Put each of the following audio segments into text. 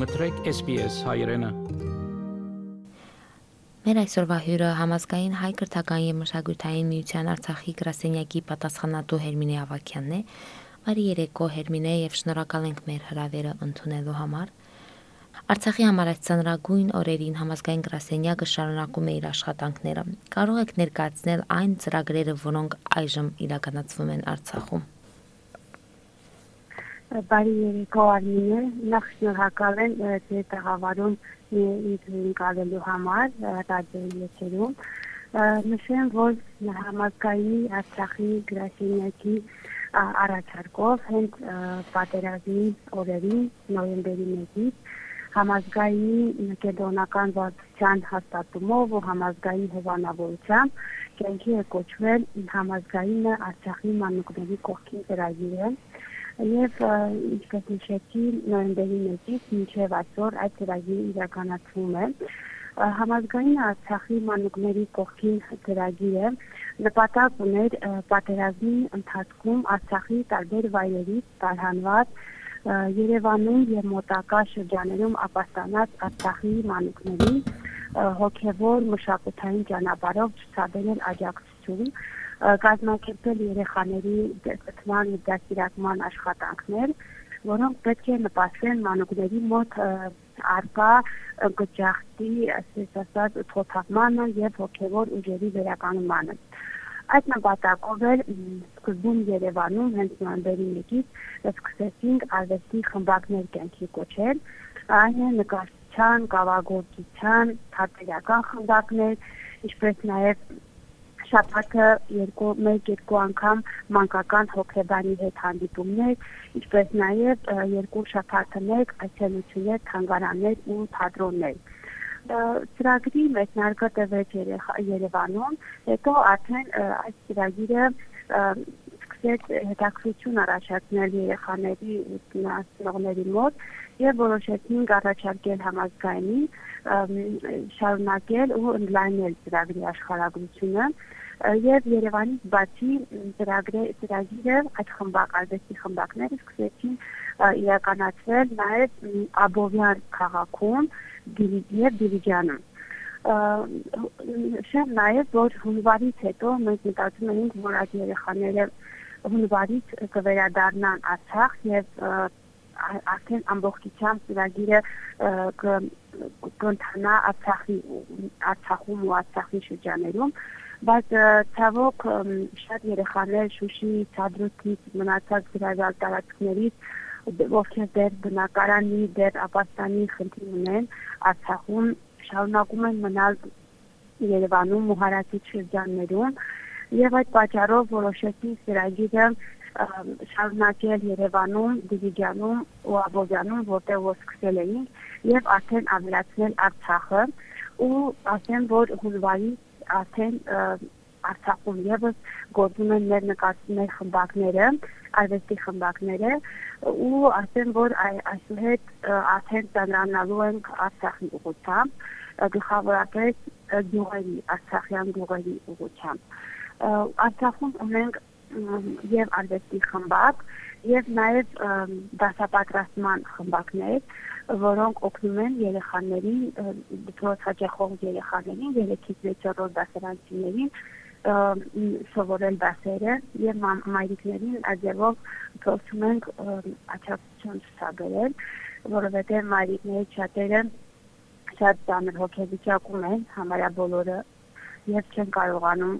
մտրեք SPS հայրենը։ Մեր այսօրվա հյուրը համազգային հայ քրթական եւ մշակութային միության Արցախի գրասենյակի պատասխանատու Հերմինե Ավակյանն է։ Բարի երեկո Հերմինե եւ շնորհակալ ենք մեր հրավերը ընդունելու համար։ Արցախի համար այս ծանրագույն օրերին համազգային գրասենյակը շարունակում է իր աշխատանքները։ Կարող եք ներկայացնել այն ծրագրերը, որոնք այժմ իրականացվում են Արցախում։ Բարի երեկո Արմինե, նախ շնորհակալ եմ ձեր տաղավարում ինձ ընկալելու համար ռադիոյի եթերում։ Նշեմ, որ համազգային Արցախի գրասենյակի առաջարկով հենց պատերազմի օրերին նոյեմբերի 1-ից համազգային կենտրոնական վարչության հաստատումով ու համազգային հովանավորությամբ կենքի է կոչվել համազգայինը Արցախի մանուկների կողքին ծրագիրը եւ ինչպես նշեցի նոյեմբերի 1-ից մինչեւ այսօր այդ ծրագիրը իրականացվում է համազգային Արցախի մանուկների կողքին ծրագիրը նպատակ ուներ պատերազմի ընթացքում Արցախի տարբեր վայրերից տարհանված Երևանում եւ մոտակա շրջաներում ապաստանած Արցախի մանուկների հոգեվոր մշակութային ճանապարհով ցուցաբերել աջակցություն կազմակերպել երեխաների գտման ու դաստիարակման աշխատանքներ, որոնք պետք է նպաստեն մանուկների մոտ արկա գճախտի, ասես ասած, թոթակմանը եւ հոգեվոր ուժերի վերականգնմանը։ Այդ նպատակով էլ սկզբում Երևանում հենց նոյեմբերի 1-ից սկսեցինք արվեստի խմբակներ կյանքի կոչել, այն է նկարչության, կավագործության, թատերական խմբակներ, ինչպես նաև շաբաթը երկու մեկ-երկու անգամ մանկական հոգեբանի հետ հանդիպումներ, ինչպես նաև երկու շաբաթը մեկ այցելություններ, թանգարաններ ու թատրոններ ծրագրի մեծնարկը տևեց Երևանում, հետո արդեն այս ծրագիրը սկսեց հետաքրություն առաջացնել երեխաների ու տնասնողների մոտ եւ որոշեցինք առաջարկել համազգայինին շարունակել ու ընդլայնել ծրագրի աշխարհագրությունը եւ Երևանից բացի ծրագիրը այդ խմբակ արվեստի խմբակները սկսեցին իրականացվել նաեւ Աբովյան քաղաքում եւ Դիլիջանում շեմ նաև որ հունվարից հետո մենք մտածում էինք որ այդ երեխաները հունվարից կվերադառնան Արցախ եւ արդեն ամբողջությամբ ծրագիրը կընթանա Արցախի Արցախում ու Արցախի շրջաներում բայց ցավոք շատ երեխաներ Շուշի, Ցադրուտից մնացած գրազալ տարածքներից ովքեր դեռ բնակարանի, դեռ ապաստանի խնդիր ունեն, Արցախում շարունակում են մնալ Երևանում ու հարակից շրջաններում եւ այդ պատճառով որոշեցի ծրագիրը շարունակել Երևանում, Դիլիջանում ու Աբովյանում, որտեղ որ սկսել էինք եւ արդեն ավելացնել Արցախը ու ասեմ որ հունվարի արդեն Արցախում եւս գործում են մեր նկարներ խմբակները, արվեստի խմբակները ու ասեմ որ այսուհետ արդեն ծանրանալու ենք Արցախի ուղղությամբ, գլխավորապես գյուղերի, Արցախյան գյուղերի ուղղությամբ։ Արցախում ունենք եւ արվեստի խմբակ եւ նաեւ դասապատրաստման խմբակներ, որոնք օգնում են երեխաներին, դպրոց հաճախող երեխաներին, 3-ից 6-րդ դասարանցիներին սովորել դասերը եւ մայրիկներին այդերով փորձում ենք աչակցություն ցուցաբերել, որովհետեւ մայրիկների շատերը շատ ծանր հոգեվիճակում են, համարյա բոլորը եւ չեն կարողանում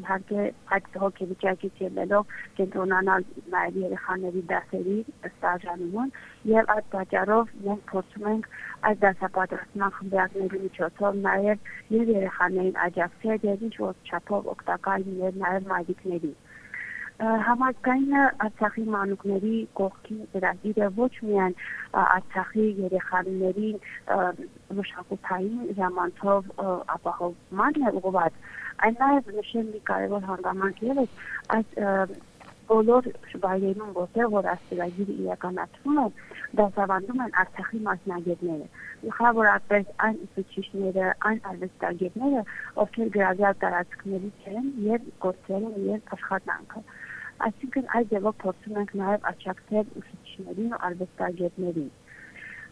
իհարկե այդ հոգեվիճակից ելնելով կենտրոնանալ նաեւ երեխաների դասերի ստաժանումն եւ այդ պատճառով մենք փորձում ենք այդ դասապատրաստման խմբակների միջոցով նաեւ եւ երեխաներին աջակցել եւ ինչ որ չափով օգտակար լինել նաեւ մայրիկներին համազգայինը Արցախի մանուկների կողքին ծրագիրը ոչ միայն Արցախի երեխաներին մշակութային ժամանցով ապահովմանն է ուղղված, այլ նաև նշել մի կարևոր հանգամանք ևս այս բոլոր վայրերում որտեղ որ աստիճանագիրը իրականացվում է դասավանդում են Արցախի մասնագետները գլխավորապես այն ուսուցիչները այն արվեստագետները ովքեր գրազյալ տարածքներից են եւ գործել են եւ աշխատանքը այսինքն այդ ձևով փորձում ենք նաև աչակցել ուսուցիչներին ու արվեստագետներին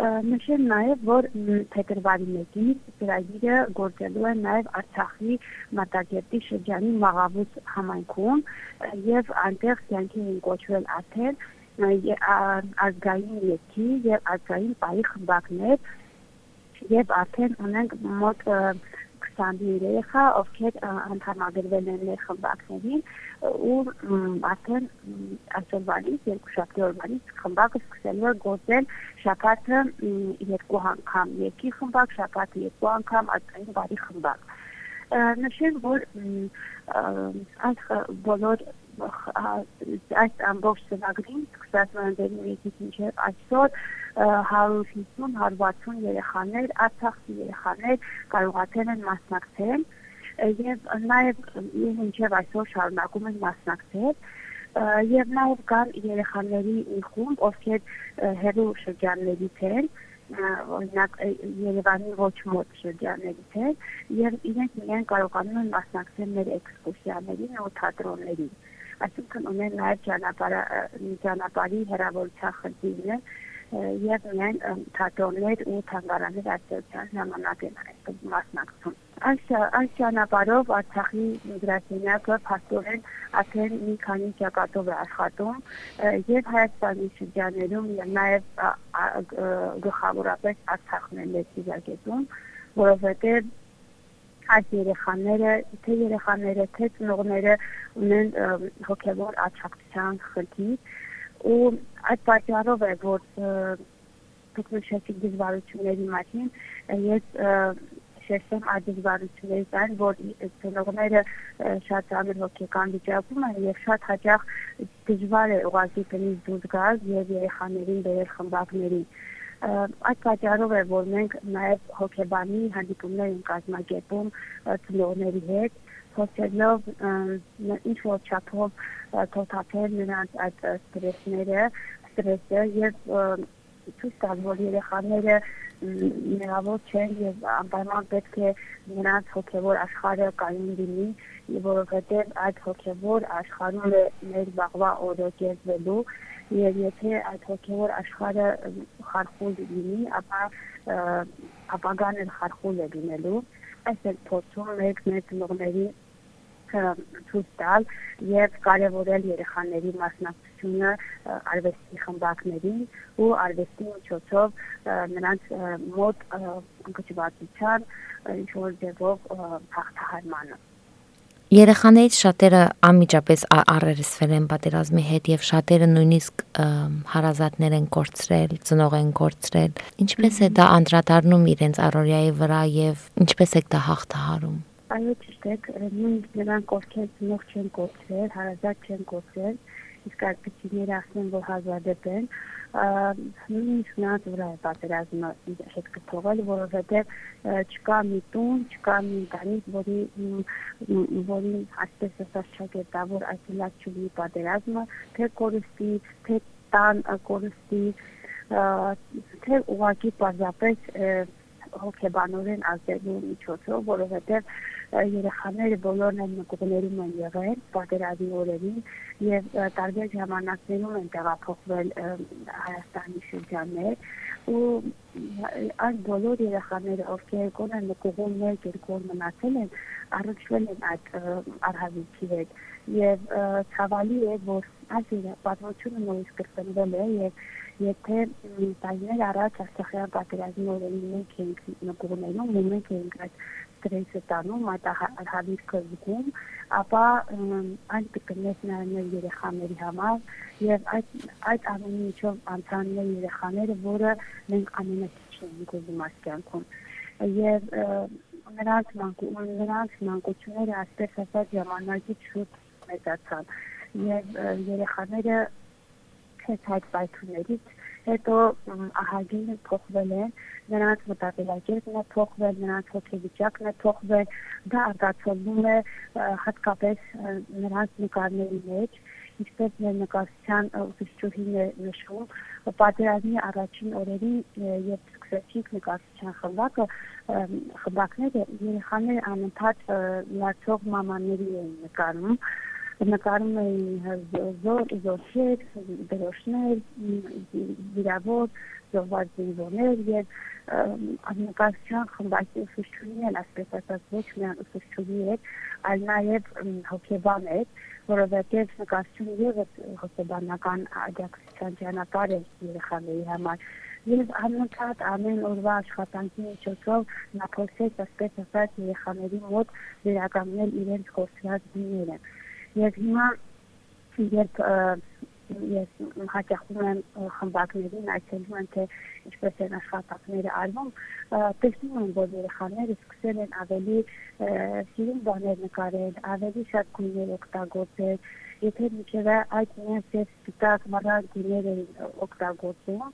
Նշեմ նաև, որ փետրվարի 1-ից ծրագիրը գործելու է նաև Արցախի Մատակերտի շրջանի Մաղավուց համայնքում եւ այնտեղ կյանքի են կոչվել արդեն ազգային յետքի եւ ազգային պայի խմբակներ եւ արդեն ունենք մոտ 20 երեխա, ովքեր անդամագրվել են մեր խմբակներին ու արդեն այսօրվանից երկուշաբթի օրվանից խմբակը սկսելու է գործել շաբաթը երկու անգամ. Երկի խմբակ, շաբաթը երկու անգամ ազգային բարի խմբակ նշեմ, որ այս բոլոր այս ամբողջ ծրագրին սկսած նոյեմբերի 1-ից մինչև այսօր 150-160 երեխաներ, Արցախի երեխաներ կարողացել են մասնակցել եւ նաեւ մինչև այսօր շարունակում են մասնակցել եւ նաեւ կան երեխաների մի խումբ, ովքեր հերո շրջաններից են, օրինակ Երևանի ոչ մոտ շրջաններից է եւ իրենք միայն կարողանում են մասնակցել մեր էքսկուրսիաներին ու թատրոններին այսինքն ունեն նաև ճանապարհ ճանապարհի հեռավորության խնդիրն է եւ միայն թատրոններ ու թանգարաններ արտադրության այդ մասնակցում այս այս ճանապարհով Արցախի միգրացիոնակը փաստորեն արդեն մի քանի ճակատով է աշխատում եւ Հայաստանի շրջաներում եւ նաեւ գլխավորապես Արցախն է լեցիզակետում որովհետեւ այս երեխաները, թե երեխաները, թե ծնողները ունեն հոգևոր աճակցության խնդիր ու այդ պատճառով է որ նշեցիք դժվարությունների մասին ես շեշտեմ այդ դժվարություններից այն որ ծնողները շատ ծանր հոգեկան վիճակում են եւ շատ հաճախ դժվար է ուղղակի դուրս գալ եւ երեխաներին բերել խմբակներին այդ պատճառով է որ մենք նաև հոգեբանի հանդիպումներ ենք կազմակերպում ծնողների հետ փորձելով ինչ որ չափով թոթափել նրանց այդ ստրեսները, ստրեսը եւ ցույց տալ, որ երեխաները մեղավոր չեն եւ անպայման պետք է նրանց հոգեվոր աշխարհը կայուն լինի, որովհետեւ այդ հոգեվոր աշխարհում է մեր վաղվա օրը կերտվելու եւ եթե այդ հոգեվոր աշխարհը խարխուլ լինի, ապա ապագան էլ խարխուլ է լինելու։ Այս էլ փորձում մեկ մեծ ծնողների ցույց տալ եւ կարեւորել երեխաների մասնակցությունը արվեստի խմբակներին ու արվեստի միջոցով նրանց մոտ ընկճվածության ինչ որ ձևով հաղթահարմանը Երեխաներից շատերը անմիջապես առերեսվել են պատերազմի հետ եւ շատերը նույնիսկ հարազատներ են կորցրել, ծնող են կորցրել։ Ինչպես է դա անդրադառնում իրենց առօրյայի վրա եւ ինչպես է դա հաղթահարում։ Այո, ճիշտ է, նույնիսկ նրանք ովքեր ծնող չեն կորցրել, հարազատ չեն կորցրել, իսկ այդպիսիները ասեն, որ հազարդեպ են, նույնիսկ նրանց վրա է պատերազմը հետ կթողել, որովհետև չկա մի տուն, չկա մի ընտանիք, որի որի այսպես ասած չկետավոր այսինքն չունի պատերազմը, թե կորստի, թե տան կորստի, թե ուղակի պարզապես հոգեբանորեն ազդելու միջոցով, որովհետև երեխաները բոլորն են նկուղներում են եղել պատերազմի օրերին եւ տարբեր ժամանակներում են տեղափոխվել Հայաստանի շրջաններ ու այս բոլոր երեխաները ովքեր կոնը նկուղում օր մնացել են առնչվել են այդ արհավիքի հետ եւ ցավալի է որ այս պատմությունը նույնիսկ կրկնվել է եւ եթե տարիներ առաջ Արցախյան պատերազմի օրերին մենք էինք նկուղներում ու մենք էինք այդ ստրեսը տանում, այդ հավիրքը զգում, ապա այն կկնես նաև մեր երեխաների համար եւ այդ այդ ամենի միջով անցաններ երեխաները, որը մենք ամենաքիչն ենք ուզում այս կյանքում եւ նրանց մանկու նրանց մանկությունները ասես ասած ժամանակից շուտ մեծացան եւ երեխաները քեզ այդ պայթուններից հետո ահագին փոխվել են նրանց մտածելակերպն է փոխվել, նրանց հոգեվիճակն է փոխվել, դա արտացոլվում է հատկապես նրանց նկարների մեջ, ինչպես մեր նկարչության ուսուցչուհին է նշում, պատերազմի առաջին օրերին երբ սկսեցինք նկարչության խմբակը, խմբակները երեխաները անընդհատ լացող մամաների էին նկարում նկարում էին զոր զորքեր, դրոշներ, վիրավոր, զոհված զինվորներ եւ նկարչության խմբակի ուսուցչուհին էլ ասես ասած ոչ միայն ուսուցչուհի էր, այլ նաեւ հոգեբան էր, որովհետեւ նկարչությունը եւս հոգեբանական աջակցության ճանապարհ է երեխաների համար եւ անընդհատ ամեն օրվա աշխատանքի միջոցով նա փորձեց ասես ասած երեխաների մոտ վերականգնել իրենց կորցրած դիները եւ հիմա երբ ես հաճախում եմ խմբակներին այցելում եմ թե ինչպես են աշխատանքները արվում տեսնում եմ որ երեխաները սկսել են ավելի սիրուն բաներ նկարել ավելի շատ գույներ օգտագործել եթե միջև այդ միայն սպիտակ մռայլ գույներ են օգտագործում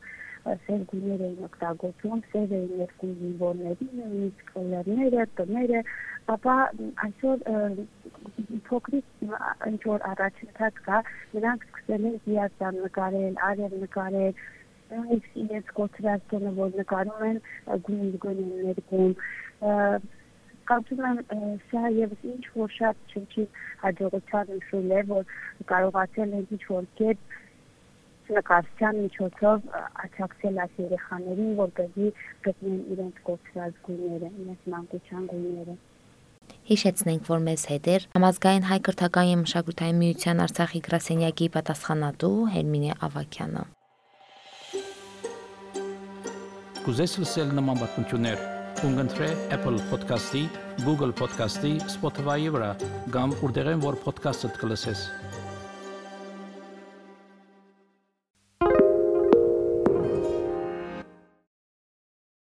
սև գույներ էին օգտագործում, սև էին երկու զինվորների, նույնիսկ կոլերները, տները, ապա այսօր փոքրիկ ինչ որ առաջընթաց կա, նրանք սկսել են զիացան նկարել, արև նկարել, նույնիսկ իրենց կոտրած տոնը, որ նկարում են գույն գույն ներկում, կարծում եմ սա եւս ինչ որ շատ չնչին հաջողության նշույլ է, որ կարողացել են ինչ որ կերպ նկարչության միջոցով աչակցել այս երեխաներին, որպեսզի գտնեն իրենց կոչված գույները, իրենց մանկության գույները։ Հիշեցնենք, որ մեզ հետ էր համազգային հայ կրթական եւ մշակութային միության Արցախի գրասենյակի պատասխանատու Հերմինե Ավակյանը։ Կուզես լսել նման բանություններ, կընտրե Apple Podcast-ի, Google Podcast-ի, Spotify-ի վրա, կամ որտեղեն որ podcast-ը դուք լսես։